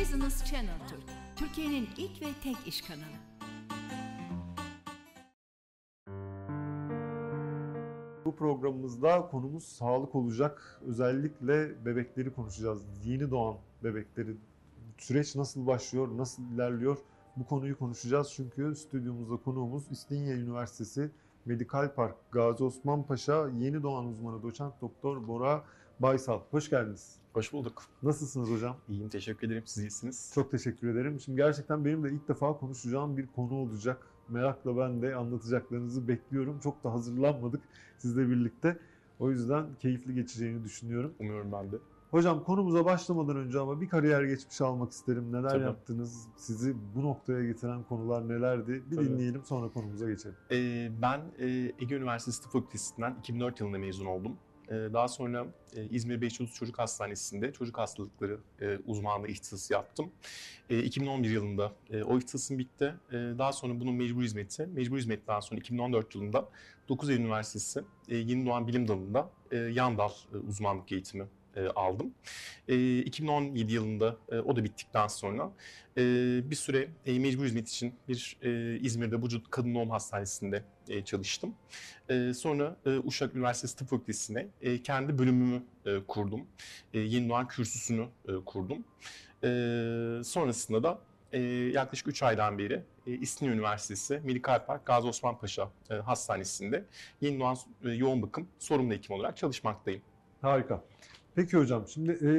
Business Channel Türk, Türkiye'nin ilk ve tek iş kanalı. Bu programımızda konumuz sağlık olacak. Özellikle bebekleri konuşacağız. Yeni doğan bebekleri. Süreç nasıl başlıyor, nasıl ilerliyor? Bu konuyu konuşacağız çünkü stüdyomuzda konuğumuz İstinye Üniversitesi Medikal Park Gazi Osman Paşa yeni doğan uzmanı doçent doktor Bora Baysal. Hoş geldiniz. Hoş bulduk. Nasılsınız hocam? İyiyim, teşekkür ederim. Siz iyisiniz. Çok teşekkür ederim. Şimdi gerçekten benim de ilk defa konuşacağım bir konu olacak. Merakla ben de anlatacaklarınızı bekliyorum. Çok da hazırlanmadık sizle birlikte. O yüzden keyifli geçeceğini düşünüyorum. Umuyorum ben de. Hocam konumuza başlamadan önce ama bir kariyer geçmişi almak isterim. Neler Tabii. yaptınız? Sizi bu noktaya getiren konular nelerdi? Bir Tabii. dinleyelim sonra konumuza geçelim. Ee, ben e, Ege Üniversitesi Tıp Fakültesinden 2004 yılında mezun oldum. Ee, daha sonra e, İzmir 5 Yıldız Çocuk Hastanesi'nde çocuk hastalıkları e, uzmanlığı ihtisası yaptım. E, 2011 yılında e, o ihtisasım bitti. Daha sonra bunun mecbur hizmeti, mecbur hizmetten sonra 2014 yılında 9 Eylül Üniversitesi Yeni Doğan Bilim Dalı'nda yan dal uzmanlık eğitimi e, aldım. E, 2017 yılında e, o da bittikten sonra e, bir süre e, mecbur hizmet için bir e, İzmir'de Vücut Kadın Doğum Hastanesi'nde e, çalıştım. E, sonra e, Uşak Üniversitesi Tıp Fakültesi'ne e, kendi bölümümü e, kurdum. E, Yeni Doğan Kürsüsü'nü e, kurdum. E, sonrasında da e, yaklaşık 3 aydan beri e, İstinye Üniversitesi Medikal Park Gazi Osman Paşa e, Hastanesi'nde Yeni Doğan e, Yoğun Bakım Sorumlu Hekim olarak çalışmaktayım. Harika. Peki hocam şimdi e,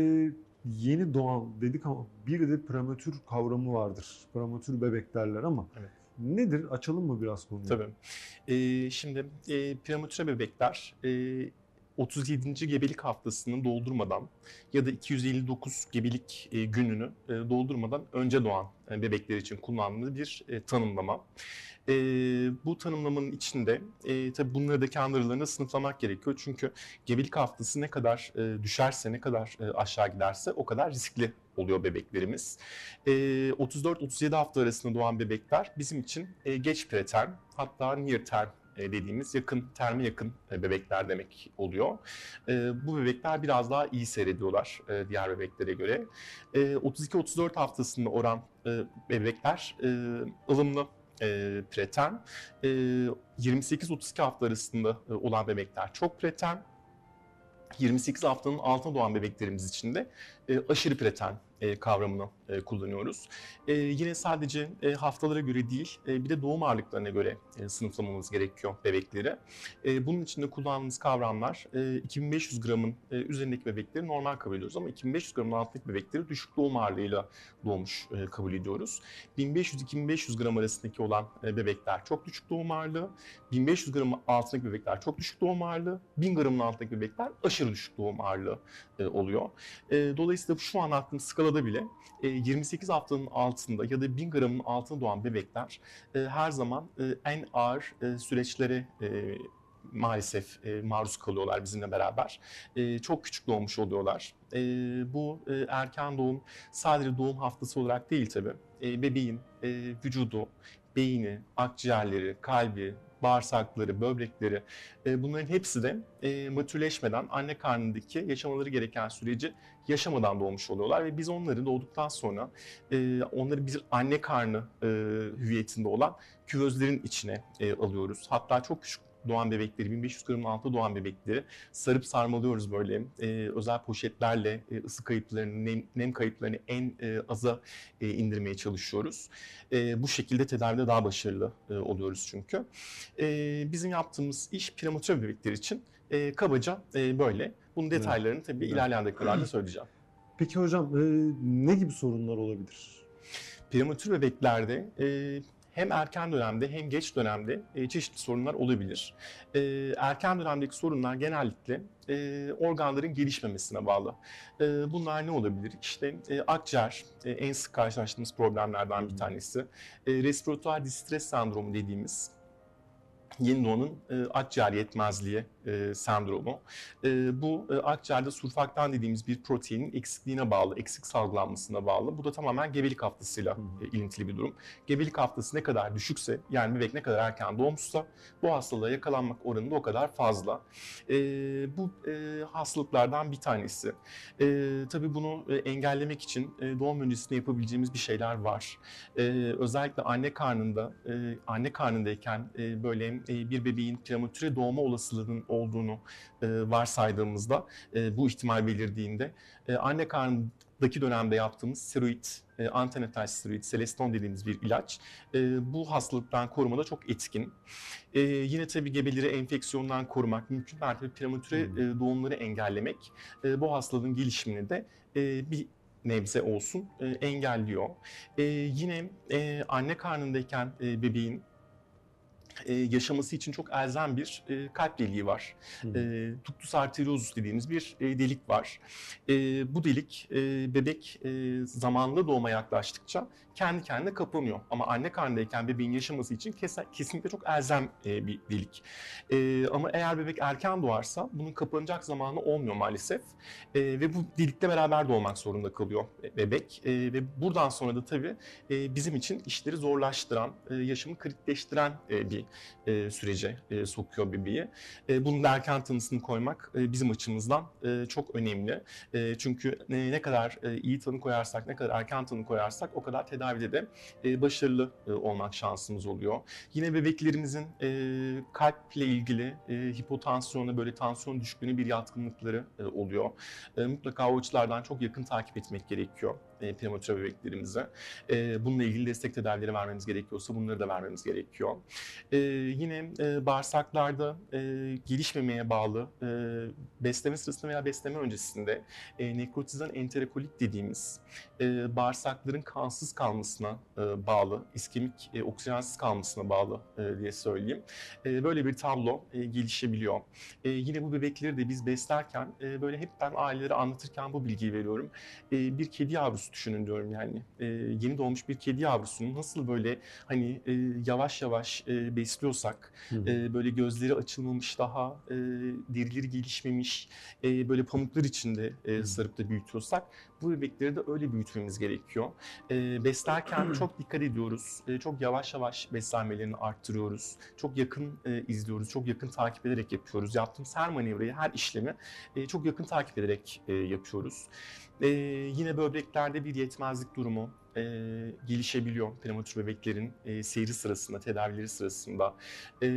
yeni doğan dedik ama bir de prematür kavramı vardır. Prematür bebek derler ama Evet. nedir? Açalım mı biraz konuyu? Tabii. Ee, şimdi e, prematüre bebekler e, 37. gebelik haftasını doldurmadan ya da 259 gebelik e, gününü e, doldurmadan önce doğan e, bebekler için kullandığımız bir tanımlama. Bu tanımlamanın içinde tabii bunları da kendi aralarında sınıflamak gerekiyor. Çünkü gebelik haftası ne kadar düşerse, ne kadar aşağı giderse o kadar riskli oluyor bebeklerimiz. E, 34-37 hafta arasında doğan bebekler bizim için geç preterm hatta near term dediğimiz yakın terme yakın e, bebekler demek oluyor. E, bu bebekler biraz daha iyi seyrediyorlar e, diğer bebeklere göre. E, 32-34 haftasında oran e, bebekler e, ılımlı e, preterm. E, 28-32 hafta arasında e, olan bebekler çok preterm. 28 haftanın altına doğan bebeklerimiz için de e, aşırı preterm e, kavramını e, kullanıyoruz. E, yine sadece e, haftalara göre değil, e, bir de doğum ağırlıklarına göre e, sınıflamamız gerekiyor bebekleri. E, bunun için de kullandığımız kavramlar e, 2500 gramın e, üzerindeki bebekleri normal kabul ediyoruz ama 2500 gramın altındaki bebekleri düşük doğum ağırlığıyla doğmuş e, kabul ediyoruz. 1500-2500 gram arasındaki olan e, bebekler çok düşük doğum ağırlığı, 1500 gramın altındaki bebekler çok düşük doğum ağırlığı, 1000 gramın altındaki bebekler aşırı düşük doğum ağırlığı e, oluyor. E, dolayısıyla şu anlattığım skalada bile e, 28 haftanın altında ya da 1000 gramın altında doğan bebekler e, her zaman e, en ağır e, süreçlere e, maalesef e, maruz kalıyorlar bizimle beraber. E, çok küçük doğmuş oluyorlar. E, bu e, erken doğum sadece doğum haftası olarak değil tabii. E, bebeğin e, vücudu, beyni, akciğerleri, kalbi, bağırsakları, böbrekleri e, bunların hepsi de e, matürleşmeden anne karnındaki yaşamaları gereken süreci yaşamadan doğmuş oluyorlar ve biz onları doğduktan sonra e, onları bir anne karnı e, hüviyetinde olan küvezlerin içine e, alıyoruz. Hatta çok küçük doğan bebekleri, 1500 gramın altında doğan bebekleri sarıp sarmalıyoruz böyle e, özel poşetlerle e, ısı kayıplarını, nem, nem kayıplarını en e, aza e, indirmeye çalışıyoruz. E, bu şekilde tedavide daha başarılı e, oluyoruz çünkü. E, bizim yaptığımız iş prematür bebekler için e, kabaca e, böyle. Bunun detaylarını tabii Evet. ilerleyen dakikalarda söyleyeceğim. Peki hocam e, ne gibi sorunlar olabilir? Prematür bebeklerde e, hem erken dönemde hem geç dönemde e, çeşitli sorunlar olabilir. E, erken dönemdeki sorunlar genellikle e, organların gelişmemesine bağlı. E, bunlar ne olabilir? İşte e, akciğer e, en sık karşılaştığımız problemlerden bir tanesi. E, respiratuar distres sendromu dediğimiz yeni doğanın e, akciğer yetmezliği e, sendromu. E, bu e, akciğerde surfaktan dediğimiz bir proteinin eksikliğine bağlı, eksik salgılanmasına bağlı. Bu da tamamen gebelik haftasıyla e, ilintili bir durum. Gebelik haftası ne kadar düşükse, yani bebek ne kadar erken doğmuşsa bu hastalığa yakalanmak oranı da o kadar fazla. E, bu e, hastalıklardan bir tanesi. E, tabii bunu e, engellemek için e, doğum öncesinde yapabileceğimiz bir şeyler var. E, özellikle anne karnında, e, anne karnındayken e, böyle e, bir bebeğin prematüre doğma olasılığının olduğunu e, varsaydığımızda e, bu ihtimal belirdiğinde anne karnındaki dönemde yaptığımız steroid, antenatal steroid, Celeston dediğimiz bir ilaç bu hastalıktan korumada çok etkin. Yine tabii gebeleri enfeksiyondan korumak, mümkün mertebe prematüre Hmm. doğumları engellemek bu hastalığın gelişimini de bir nebze olsun engelliyor. Yine anne karnındayken bebeğin e, yaşaması için çok elzem bir e, kalp deliği var. Hı. E, ductus arteriosus dediğimiz bir e, delik var. E, bu delik e, bebek e, zamanlı doğuma yaklaştıkça kendi kendine kapanıyor. Ama anne karnındayken bebeğin yaşaması için kes- kesinlikle çok elzem e, bir delik. E, ama eğer bebek erken doğarsa bunun kapanacak zamanı olmuyor maalesef. E, ve bu delikle beraber doğmak zorunda kalıyor e, bebek. E, ve buradan sonra da tabii e, bizim için işleri zorlaştıran, e, yaşamı kritikleştiren e, bir e, sürece e, sokuyor bebeği. E, bunun da erken tanısını koymak e, bizim açımızdan e, çok önemli. E, çünkü ne, ne kadar e, iyi tanı koyarsak, ne kadar erken tanı koyarsak o kadar tedavide de e, başarılı e, olmak şansımız oluyor. Yine bebeklerimizin e, kalple ilgili e, hipotansiyona, böyle tansiyon düşüklüğüne bir yatkınlıkları e, oluyor. E, mutlaka o açılardan çok yakın takip etmek gerekiyor e, prematüre bebeklerimize. E, bununla ilgili destek tedavileri vermemiz gerekiyorsa bunları da vermemiz gerekiyor. E, yine e, bağırsaklarda e, gelişmemeye bağlı e, besleme sırasında veya besleme öncesinde e, nekrotizan enterokolit dediğimiz bağırsakların kansız kalmasına bağlı, iskemik e, oksijensiz kalmasına bağlı diye söyleyeyim. Böyle bir tablo gelişebiliyor. Yine bu bebekleri de biz beslerken böyle hep ben ailelere anlatırken bu bilgiyi veriyorum. Bir kedi yavrusu düşünün diyorum yani. E, yeni doğmuş bir kedi yavrusunun nasıl böyle hani e, yavaş yavaş e, besliyorsak, Hı. e, böyle gözleri açılmamış daha, e, derileri gelişmemiş, e, böyle pamuklar içinde e, sarıp da büyütüyorsak bu bebekleri de öyle büyütmemiz gerekiyor. E, beslerken çok dikkat ediyoruz. E, çok yavaş yavaş beslenmelerini arttırıyoruz. Çok yakın e, izliyoruz. Çok yakın takip ederek yapıyoruz. Yaptığımız her manevrayı, her işlemi e, çok yakın takip ederek e, yapıyoruz. E, yine böbreklerde bir yetmezlik durumu e, gelişebiliyor prematür bebeklerin e, seyri sırasında, tedavileri sırasında. E,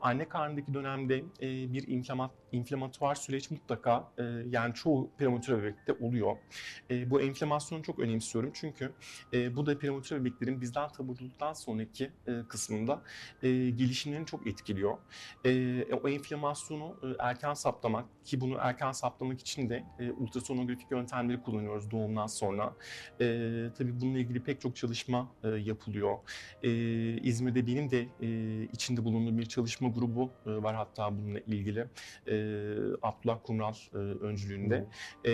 anne karnındaki dönemde e, bir inflamat, inflamatuar süreç mutlaka e, yani çoğu prematür bebekte oluyor. E, bu enflamasyonu çok önemsiyorum çünkü e, bu da prematür bebeklerin bizden tabi olduktan sonraki e, kısmında e, gelişimlerini çok etkiliyor. E, o enflamasyonu e, erken saptamak ki bunu erken saptamak için de e, ultrasonografik yöntemleri kullanıyoruz doğumdan sonra. E, tabii bununla ilgili pek çok çalışma e, yapılıyor. E, İzmir'de benim de e, içinde bulunduğum bir çalışma grubu e, var hatta bununla ilgili. E, Abdullah Kumral e, öncülüğünde. E,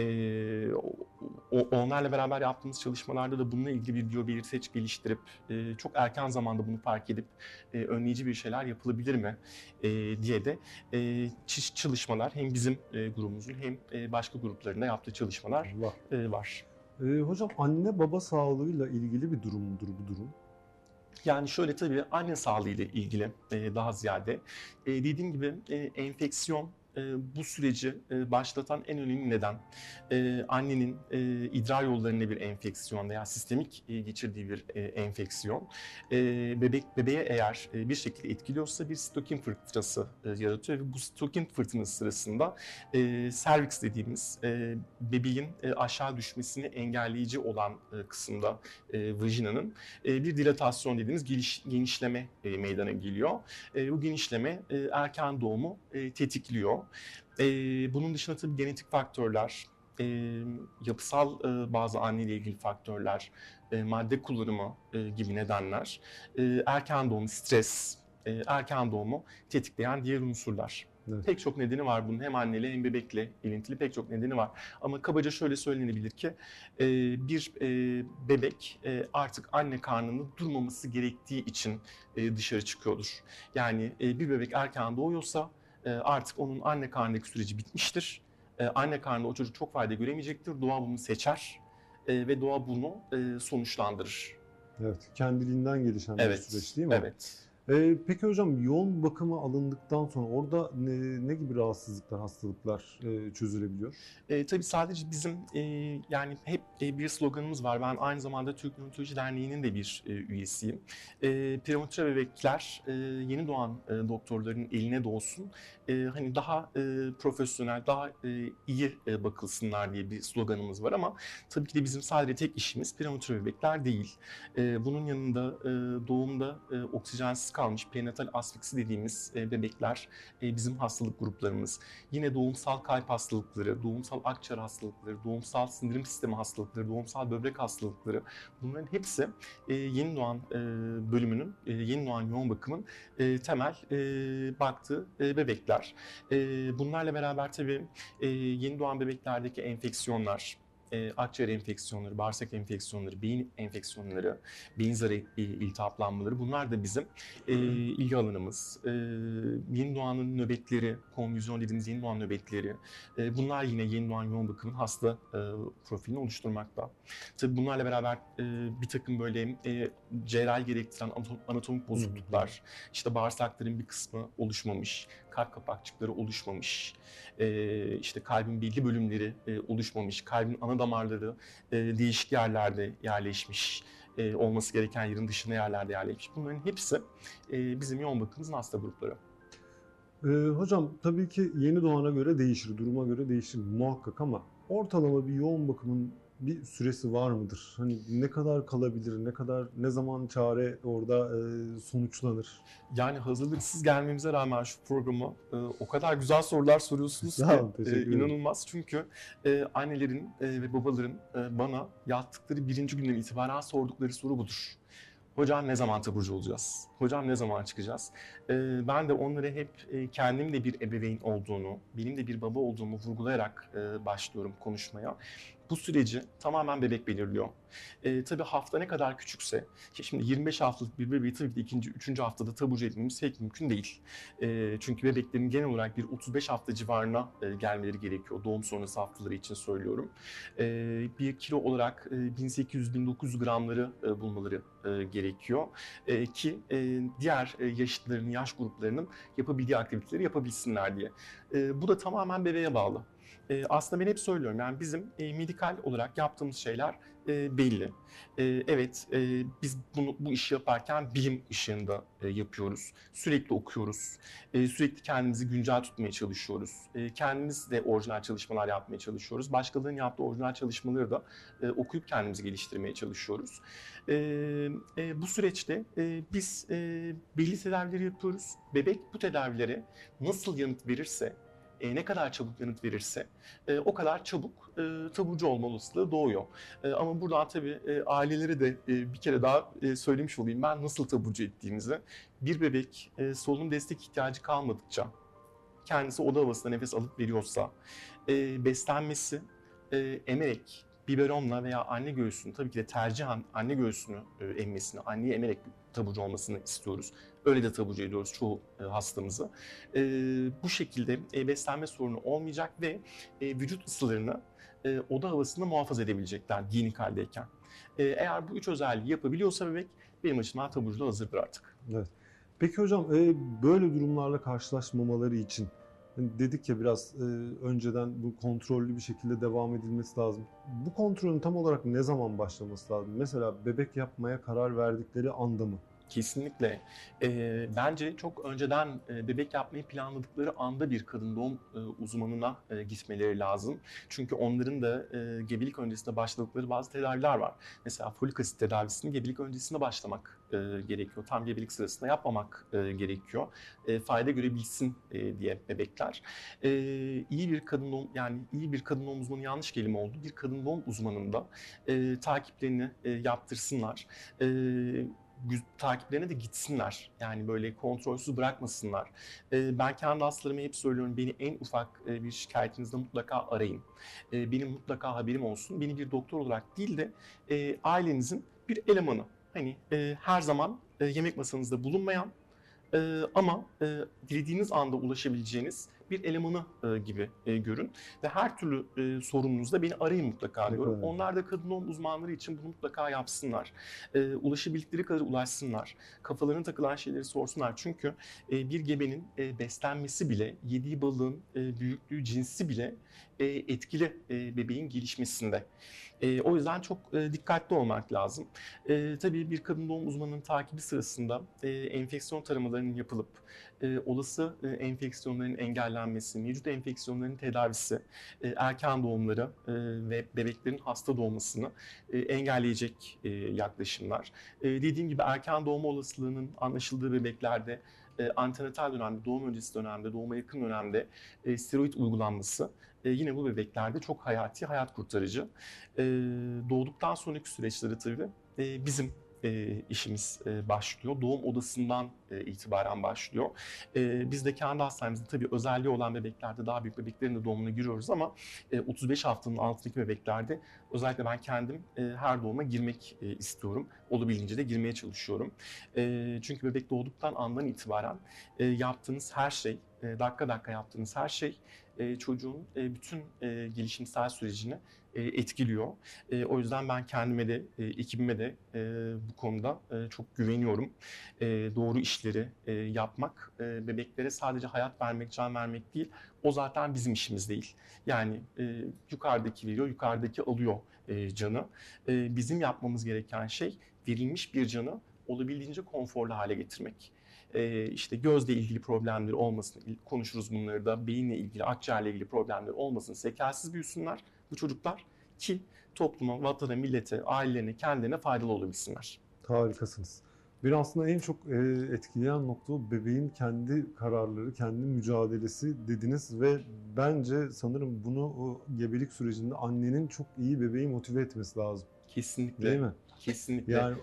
o, onlarla beraber yaptığımız çalışmalarda da bununla ilgili bir biyobelirteç geliştirip e, çok erken zamanda bunu fark edip e, önleyici bir şeyler yapılabilir mi e, diye de e, çalışmalar hem bizim e, grubumuzun hem e, başka gruplarında yaptığı çalışmalar Allah. e, var. Ee, hocam anne baba sağlığıyla ilgili bir durum mudur bu durum? Yani şöyle tabii anne sağlığı ile ilgili e, daha ziyade e, dediğim gibi e, enfeksiyon e, bu süreci e, başlatan en önemli neden e, annenin e, idrar yollarında bir enfeksiyon veya sistemik e, geçirdiği bir e, enfeksiyon e, bebek bebeğe eğer e, bir şekilde etkiliyorsa bir sitokin fırtınası e, yaratıyor ve bu sitokin fırtınası sırasında e, cervix dediğimiz e, bebeğin e, aşağı düşmesini engelleyici olan e, kısımda e, vajinanın e, bir dilatasyon dediğimiz geliş, genişleme e, meydana geliyor. E, bu genişleme e, erken doğumu e, tetikliyor. E, bunun dışında tabii genetik faktörler, e, yapısal e, bazı anneyle ilgili faktörler, e, madde kullanımı e, gibi nedenler, e, erken doğum, stres, e, erken doğumu tetikleyen diğer unsurlar. Evet. Pek çok nedeni var bunun. Hem anneyle hem bebekle ilintili pek çok nedeni var. Ama kabaca şöyle söylenebilir ki e, bir e, bebek e, artık anne karnında durmaması gerektiği için e, dışarı çıkıyordur. Yani e, bir bebek erken doğuyorsa artık onun anne karnındaki süreci bitmiştir. E, anne karnında o çocuk çok fayda göremeyecektir. Doğa bunu seçer e, ve doğa bunu e, sonuçlandırır. Evet. Kendiliğinden gelişen bir Evet. süreç değil mi? Evet. Ee, peki hocam yoğun bakıma alındıktan sonra orada ne, ne gibi rahatsızlıklar, hastalıklar e, çözülebiliyor? E, tabii sadece bizim e, yani hep e, bir sloganımız var. Ben aynı zamanda Türk Nöroloji Derneği'nin de bir e, üyesiyim. E, prematüre bebekler e, yeni doğan e, doktorların eline doğsun. E, hani daha e, profesyonel, daha e, iyi e, bakılsınlar diye bir sloganımız var ama tabii ki de bizim sadece tek işimiz prematüre bebekler değil. E, bunun yanında e, doğumda e, oksijensiz kalmış prenatal asfiksi dediğimiz e, bebekler e, bizim hastalık gruplarımız. Yine doğumsal kalp hastalıkları, doğumsal akciğer hastalıkları, doğumsal sindirim sistemi hastalıkları, doğumsal böbrek hastalıkları bunların hepsi e, yeni doğan bölümünün, yeni doğan yoğun bakımın temel baktığı bebekler. Bunlarla beraber tabii yeni doğan bebeklerdeki enfeksiyonlar, e, akciğer enfeksiyonları, bağırsak enfeksiyonları, beyin enfeksiyonları, beyin zarı iltihaplanmaları bunlar da bizim e, ilgi alanımız. E, yeni doğanın nöbetleri, konvüzyon dediğimiz yeni doğan nöbetleri, e, bunlar yine yeni doğan yoğun bakımın hasta e, profilini oluşturmakta. Tabii bunlarla beraber e, bir takım böyle e, cerrahi gerektiren anatom- anatomik bozukluklar, işte bağırsakların bir kısmı oluşmamış, kalp kapakçıkları oluşmamış, e, işte kalbin belli bölümleri e, oluşmamış, kalbin ana damarları e, değişik yerlerde yerleşmiş, e, olması gereken yerin dışında yerlerde yerleşmiş. Bunların hepsi e, bizim yoğun bakımımızın hasta grupları. Ee, hocam tabii ki yeni doğana göre değişir, duruma göre değişir muhakkak ama ortalama bir yoğun bakımın bir süresi var mıdır? Hani ne kadar kalabilir, ne kadar, ne zaman çare orada e, sonuçlanır? Yani hazırlıksız gelmemize rağmen şu programı e, o kadar güzel sorular soruyorsunuz ki e, inanılmaz. Çünkü e, annelerin e, ve babaların e, bana yattıkları birinci günden itibaren sordukları soru budur. Hocam ne zaman taburcu olacağız? Hocam ne zaman çıkacağız? E, ben de onlara hep e, kendim de bir ebeveyn olduğunu, benim de bir baba olduğumu vurgulayarak e, başlıyorum konuşmaya. Bu süreci tamamen bebek belirliyor. E, tabii hafta ne kadar küçükse, ki şimdi 25 haftalık bir bebeği tabii ki ikinci, üçüncü haftada taburcu etmemiz pek mümkün değil. E, çünkü bebeklerin genel olarak bir 35 hafta civarına e, gelmeleri gerekiyor. Doğum sonrası haftaları için söylüyorum. E, bir kilo olarak e, 1800-1900 gramları e, bulmaları e, gerekiyor. E, ki e, diğer e, yaşıtların, yaş gruplarının yapabildiği aktiviteleri yapabilsinler diye. E, bu da tamamen bebeğe bağlı. E, aslında ben hep söylüyorum yani bizim e, medikal olarak yaptığımız şeyler e, belli. E, evet e, biz bunu bu işi yaparken bilim ışığında e, yapıyoruz. Sürekli okuyoruz. E, sürekli kendimizi güncel tutmaya çalışıyoruz. E, kendimiz de orijinal çalışmalar yapmaya çalışıyoruz. Başkalarının yaptığı orijinal çalışmaları da e, okuyup kendimizi geliştirmeye çalışıyoruz. E, e, bu süreçte e, biz e, belli tedavileri yapıyoruz. Bebek bu tedavilere nasıl yanıt verirse e, ne kadar çabuk yanıt verirse e, o kadar çabuk e, taburcu olma olasılığı doğuyor. E, ama buradan tabii e, ailelere de e, bir kere daha e, söylemiş olayım ben nasıl taburcu ettiğimizi. Bir bebek e, solunum destek ihtiyacı kalmadıkça kendisi oda havasında nefes alıp veriyorsa e, beslenmesi e, emerek biberonla veya anne göğsünü tabii ki de tercihen anne göğsünü e, emmesini, anneyi emerek taburcu olmasını istiyoruz. Öyle de taburcu ediyoruz çoğu e, hastamızı. E, bu şekilde e, beslenme sorunu olmayacak ve vücut ısılarını oda havasında muhafaza edebilecekler giyinik haldeyken. Eğer bu üç özelliği yapabiliyorsa bebek benim açımdan taburculuğa hazırdır artık. Peki hocam böyle durumlarla karşılaşmamaları için hani dedik ya biraz önceden bu kontrollü bir şekilde devam edilmesi lazım. Bu kontrolün tam olarak ne zaman başlaması lazım? Mesela bebek yapmaya karar verdikleri anda mı? Kesinlikle. Ee, bence çok önceden e, bebek yapmayı planladıkları anda bir kadın doğum e, uzmanına e, gitmeleri lazım. Çünkü onların da e, gebelik öncesinde başladıkları bazı tedaviler var. Mesela folik asit tedavisini gebelik öncesinde başlamak e, gerekiyor. Tam gebelik sırasında yapmamak e, gerekiyor. E, fayda görebilsin e, diye bebekler. E, iyi bir kadın doğum yani iyi bir kadın doğum uzmanı yanlış kelime oldu. Bir kadın doğum uzmanında e, takiplerini e, yaptırsınlar. E, takiplerine de gitsinler. Yani böyle kontrolsüz bırakmasınlar. E, ben kendi hastalarıma hep söylüyorum beni en ufak e, bir şikayetinizde mutlaka arayın. E, benim mutlaka haberim olsun. Beni bir doktor olarak değil de e, ailenizin bir elemanı. Hani e, her zaman e, yemek masanızda bulunmayan e, ama e, dilediğiniz anda ulaşabileceğiniz bir elemanı e, gibi e, görün. Ve her türlü e, sorununuzda beni arayın mutlaka diyorum. kadar Onlar da kadın doğum uzmanları için bunu mutlaka yapsınlar. E, ulaşabildikleri kadar ulaşsınlar. Kafalarına takılan şeyleri sorsunlar. Çünkü e, bir gebenin e, beslenmesi bile, yediği balığın e, büyüklüğü, cinsi bile e, etkili e, bebeğin gelişmesinde. E, o yüzden çok e, dikkatli olmak lazım. E, tabii bir kadın doğum uzmanının takibi sırasında e, enfeksiyon taramalarının yapılıp e, olası e, enfeksiyonların engellenmesi, mevcut enfeksiyonların tedavisi, e, erken doğumları e, ve bebeklerin hasta doğmasını e, engelleyecek e, yaklaşımlar. E, dediğim gibi erken doğma olasılığının anlaşıldığı bebeklerde e, antenatal dönemde, doğum öncesi dönemde, doğuma yakın dönemde e, steroid uygulanması e, yine bu bebeklerde çok hayati, hayat kurtarıcı. E, doğduktan sonraki süreçleri tabii e, bizim e, işimiz e, başlıyor. Doğum odasından e, itibaren başlıyor. E, biz de kendi hastanemizde tabii özelliği olan bebeklerde daha büyük bebeklerin de doğumuna giriyoruz ama e, 35 haftanın altındaki bebeklerde özellikle ben kendim e, her doğuma girmek e, istiyorum. Olabildiğince de girmeye çalışıyorum. E, çünkü bebek doğduktan andan itibaren e, yaptığınız her şey, e, dakika dakika yaptığınız her şey e, çocuğun e, bütün gelişimsel sürecini etkiliyor. E, o yüzden ben kendime de, e, ekibime de e, bu konuda e, çok güveniyorum. E, doğru işleri e, yapmak, e, bebeklere sadece hayat vermek, can vermek değil, o zaten bizim işimiz değil. Yani e, yukarıdaki veriyor, yukarıdaki alıyor e, canı. E, bizim yapmamız gereken şey verilmiş bir canı olabildiğince konforlu hale getirmek. E, işte gözle ilgili problemleri olmasın, konuşuruz bunları da, beyinle ilgili, akciğerle ilgili problemleri olmasın, sekelsiz büyüsünler bu çocuklar ki topluma, vatana, millete, ailelerine, kendilerine faydalı olabilsinler. Harikasınız. Beni aslında en çok e, etkileyen nokta bebeğin kendi kararları, kendi mücadelesi dediniz ve bence sanırım bunu o gebelik sürecinde annenin çok iyi bebeği motive etmesi lazım. Kesinlikle. Değil mi? Kesinlikle. Yani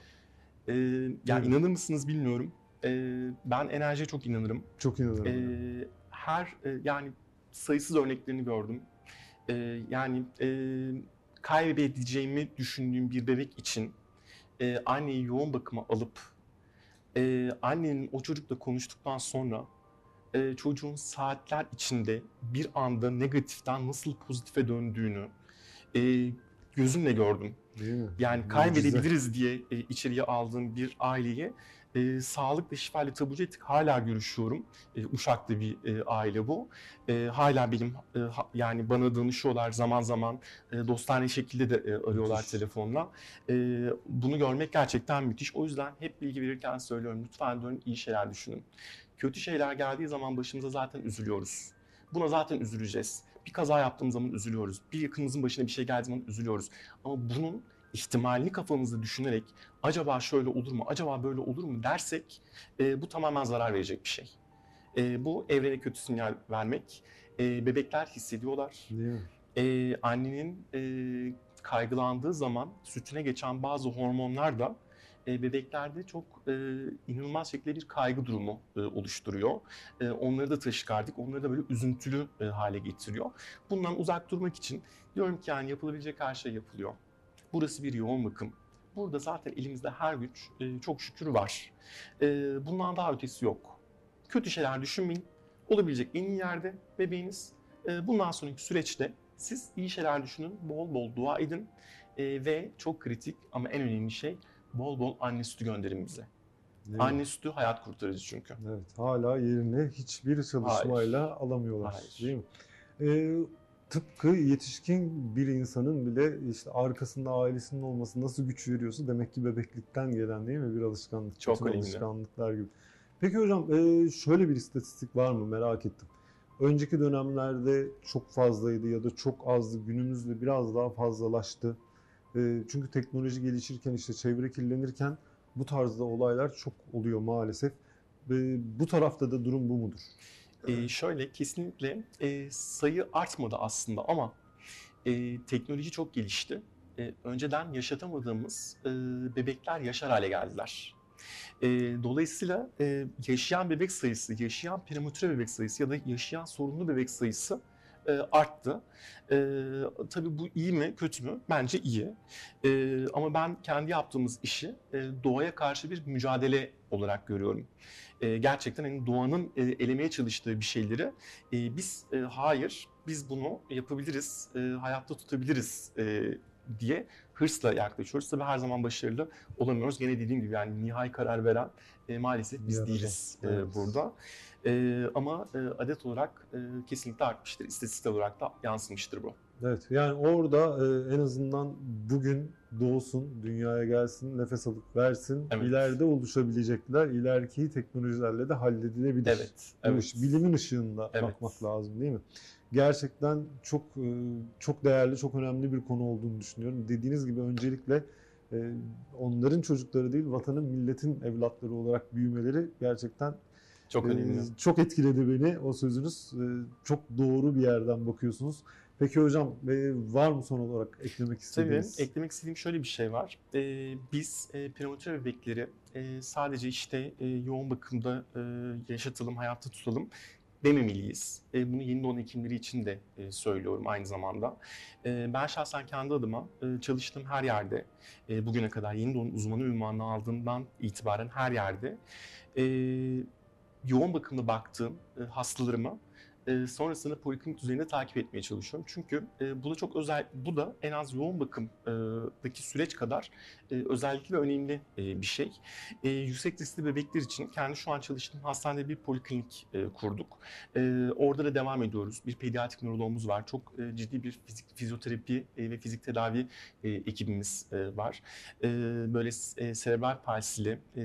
Ee, yani inanır mısınız bilmiyorum. Ee, ben enerjiye çok inanırım. çok inanırım. Ee, her e, yani sayısız örneklerini gördüm. Ee, yani e, kaybedeceğimi düşündüğüm bir bebek için e, anneyi yoğun bakıma alıp e, annenin o çocukla konuştuktan sonra e, çocuğun saatler içinde bir anda negatiften nasıl pozitife döndüğünü e, gözümle gördüm. Değil mi? Yani kaybedebiliriz diye e, içeriye aldığım bir aileyi e, sağlık ve şifayla taburcu ettik. Hala görüşüyorum. E, Uşak'ta bir e, aile bu. E, hala benim e, ha- yani bana danışıyorlar zaman zaman e, dostane şekilde de e, arıyorlar Müthiş. telefonla. E, bunu görmek gerçekten müthiş. O yüzden hep bilgi verirken söylüyorum lütfen diyorum iyi şeyler düşünün. Kötü şeyler geldiği zaman başımıza zaten üzülüyoruz. Buna zaten üzüleceğiz. Bir kaza yaptığımız zaman üzülüyoruz. Bir yakınımızın başına bir şey geldiği zaman üzülüyoruz. Ama bunun ihtimalini kafamızda düşünerek acaba şöyle olur mu, acaba böyle olur mu dersek e, bu tamamen zarar verecek bir şey. E, bu evrene kötü sinyal vermek. E, bebekler hissediyorlar. Değil mi? E, annenin e, kaygılandığı zaman sütüne geçen bazı hormonlar da e, bebeklerde çok e, inanılmaz şekilde bir kaygı durumu e, oluşturuyor. E, onları da taşikardik, onları da böyle üzüntülü e, hale getiriyor. Bundan uzak durmak için diyorum ki yani yapılabilecek her şey yapılıyor. Burası bir yoğun bakım. Burada zaten elimizde her güç e, çok şükür var. E, bundan daha ötesi yok. Kötü şeyler düşünmeyin. Olabilecek en iyi yerde bebeğiniz. E, bundan sonraki süreçte siz iyi şeyler düşünün, bol bol dua edin E, ve çok kritik ama en önemli şey bol bol anne sütü gönderin bize. Değil mi? Anne sütü hayat kurtarıcı çünkü. Evet, hala yerine hiçbir çalışmayla alamıyorlar. Hayır. Değil mi? Ee, tıpkı yetişkin bir insanın bile işte arkasında ailesinin olması nasıl güç veriyorsa demek ki bebeklikten gelen değil mi bir alışkanlık, Çok önemli. alışkanlıklar gibi. Peki hocam e, şöyle bir istatistik var mı merak ettim. Önceki dönemlerde çok fazlaydı ya da çok azdı. Günümüzde biraz daha fazlalaştı. E, çünkü teknoloji gelişirken işte çevre kirlenirken bu tarzda olaylar çok oluyor maalesef. Ve bu tarafta da durum bu mudur? Ee, şöyle kesinlikle e, sayı artmadı aslında ama e, teknoloji çok gelişti. E, önceden yaşatamadığımız e, bebekler yaşar hale geldiler. E, dolayısıyla e, yaşayan bebek sayısı, yaşayan prematüre bebek sayısı ya da yaşayan sorunlu bebek sayısı e, arttı. E, tabii bu iyi mi, kötü mü? Bence iyi. E, ama ben kendi yaptığımız işi e, doğaya karşı bir mücadele olarak görüyorum. E, gerçekten hani doğanın e, elemeye çalıştığı bir şeyleri e, biz e, hayır, biz bunu yapabiliriz, e, hayatta tutabiliriz e, diye hırsla yaklaşıyoruz. Tabii her zaman başarılı olamıyoruz. Gene dediğim gibi yani nihai karar veren e, maalesef biz Yaratıcı. değiliz e, Evet. burada. E, ama e, adet olarak e, kesinlikle artmıştır. İstatistiksel olarak da yansımıştır bu. Evet yani orada e, en azından bugün doğsun, dünyaya gelsin, nefes alıp versin. Evet. İleride oluşabilecekler, ileriki teknolojilerle de halledilebilir. Evet. Evet. iş- bilimin ışığında Evet. bakmak lazım değil mi? Gerçekten çok e, çok değerli, çok önemli bir konu olduğunu düşünüyorum. Dediğiniz gibi öncelikle e, onların çocukları değil, vatanın, milletin evlatları olarak büyümeleri gerçekten Çok ee, önemli. Çok etkiledi beni o sözünüz. Ee, Çok doğru bir yerden bakıyorsunuz. Peki hocam e, var mı son olarak eklemek Tabii istediğiniz? eklemek istediğim şöyle bir şey var. Ee, biz e, prematüre bebekleri e, sadece işte e, yoğun bakımda e, yaşatalım, hayatta tutalım dememeliyiz. E, bunu yeni doğan hekimleri için de e, söylüyorum aynı zamanda. E, ben şahsen kendi adıma e, çalıştığım her yerde, e, bugüne kadar yeni doğum uzmanı ünvanını aldığımdan itibaren her yerde e, yoğun bakımda baktığım e, hastalarımı e, sonrasında poliklinik düzeyinde takip etmeye çalışıyorum. Çünkü e, bu da çok özel, bu da en az yoğun bakımdaki süreç kadar e, özellikle önemli e, bir şey. E, yüksek riskli bebekler için kendi şu an çalıştığım hastanede bir poliklinik e, kurduk. E, orada da devam ediyoruz. Bir pediatrik nöroloğumuz var. Çok e, ciddi bir fizik, fizyoterapi e, ve fizik tedavi e, ekibimiz e, var. E, böyle e, serebral palsili e,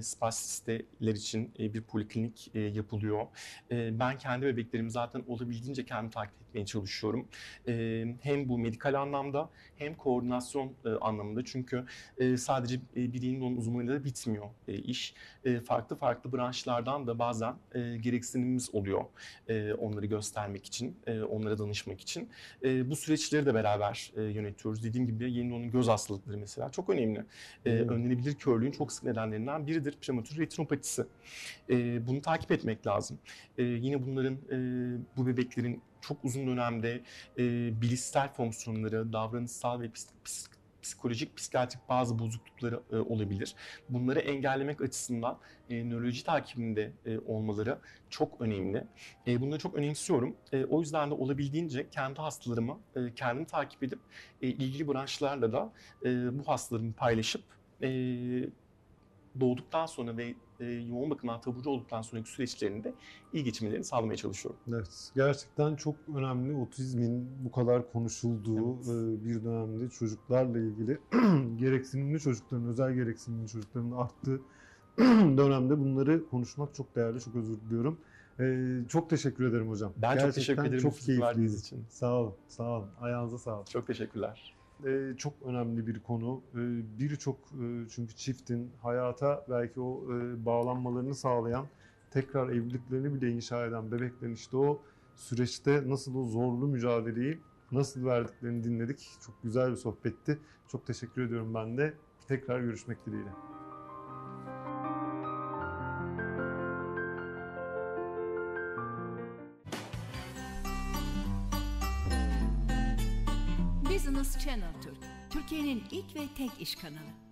için e, bir poliklinik e, yapılıyor. E, ben kendi bebeklerimi zaten olabildiğince kendim takip etmeye çalışıyorum. E, hem bu medikal anlamda hem koordinasyon e, anlamında. Çünkü e, sadece e, bir yeni doğum uzmanıyla da bitmiyor e, iş. E, farklı farklı branşlardan da bazen e, gereksinimimiz oluyor e, onları göstermek için, e, onlara danışmak için. E, bu süreçleri de beraber e, yönetiyoruz. Dediğim gibi yeni doğumun göz hastalıkları mesela çok önemli. E, Hmm. önlenebilir körlüğün çok sık nedenlerinden biridir prematür retinopatisi. E, bunu takip etmek lazım. E, yine bunların, e, bu bebeklerin çok uzun dönemde e, bilişsel fonksiyonları, davranışsal ve psik- psik- psikolojik, psikiyatrik bazı bozuklukları e, olabilir. Bunları engellemek açısından e, nöroloji takibinde e, olmaları çok önemli. E, bunları çok önemsiyorum. E, o yüzden de olabildiğince kendi hastalarımı e, kendim takip edip e, ilgili branşlarla da e, bu hastalarımı paylaşıp e, doğduktan sonra ve e, yoğun bakımdan taburcu olduktan sonraki süreçlerinde iyi geçirmelerini sağlamaya çalışıyorum. Evet, gerçekten çok önemli otizmin bu kadar konuşulduğu Evet. e, bir dönemde çocuklarla ilgili gereksinimli çocukların, özel gereksinimli çocukların arttığı dönemde bunları konuşmak çok değerli. Çok özür diliyorum. E, çok teşekkür ederim hocam. Ben çok teşekkür Gerçekten ederim Çok keyifliydi. için. Sağ olun, sağ olun. Ayağınıza sağlık. Çok teşekkürler. Ee, çok önemli bir konu. Ee, Birçok e, çünkü çiftin hayata belki o e, bağlanmalarını sağlayan, tekrar evliliklerini bile inşa eden bebeklerin işte o süreçte nasıl o zorlu mücadeleyi nasıl verdiklerini dinledik. Çok güzel bir sohbetti. Çok teşekkür ediyorum ben de. Tekrar görüşmek dileğiyle. Channel Türk, Türkiye'nin ilk ve tek iş kanalı.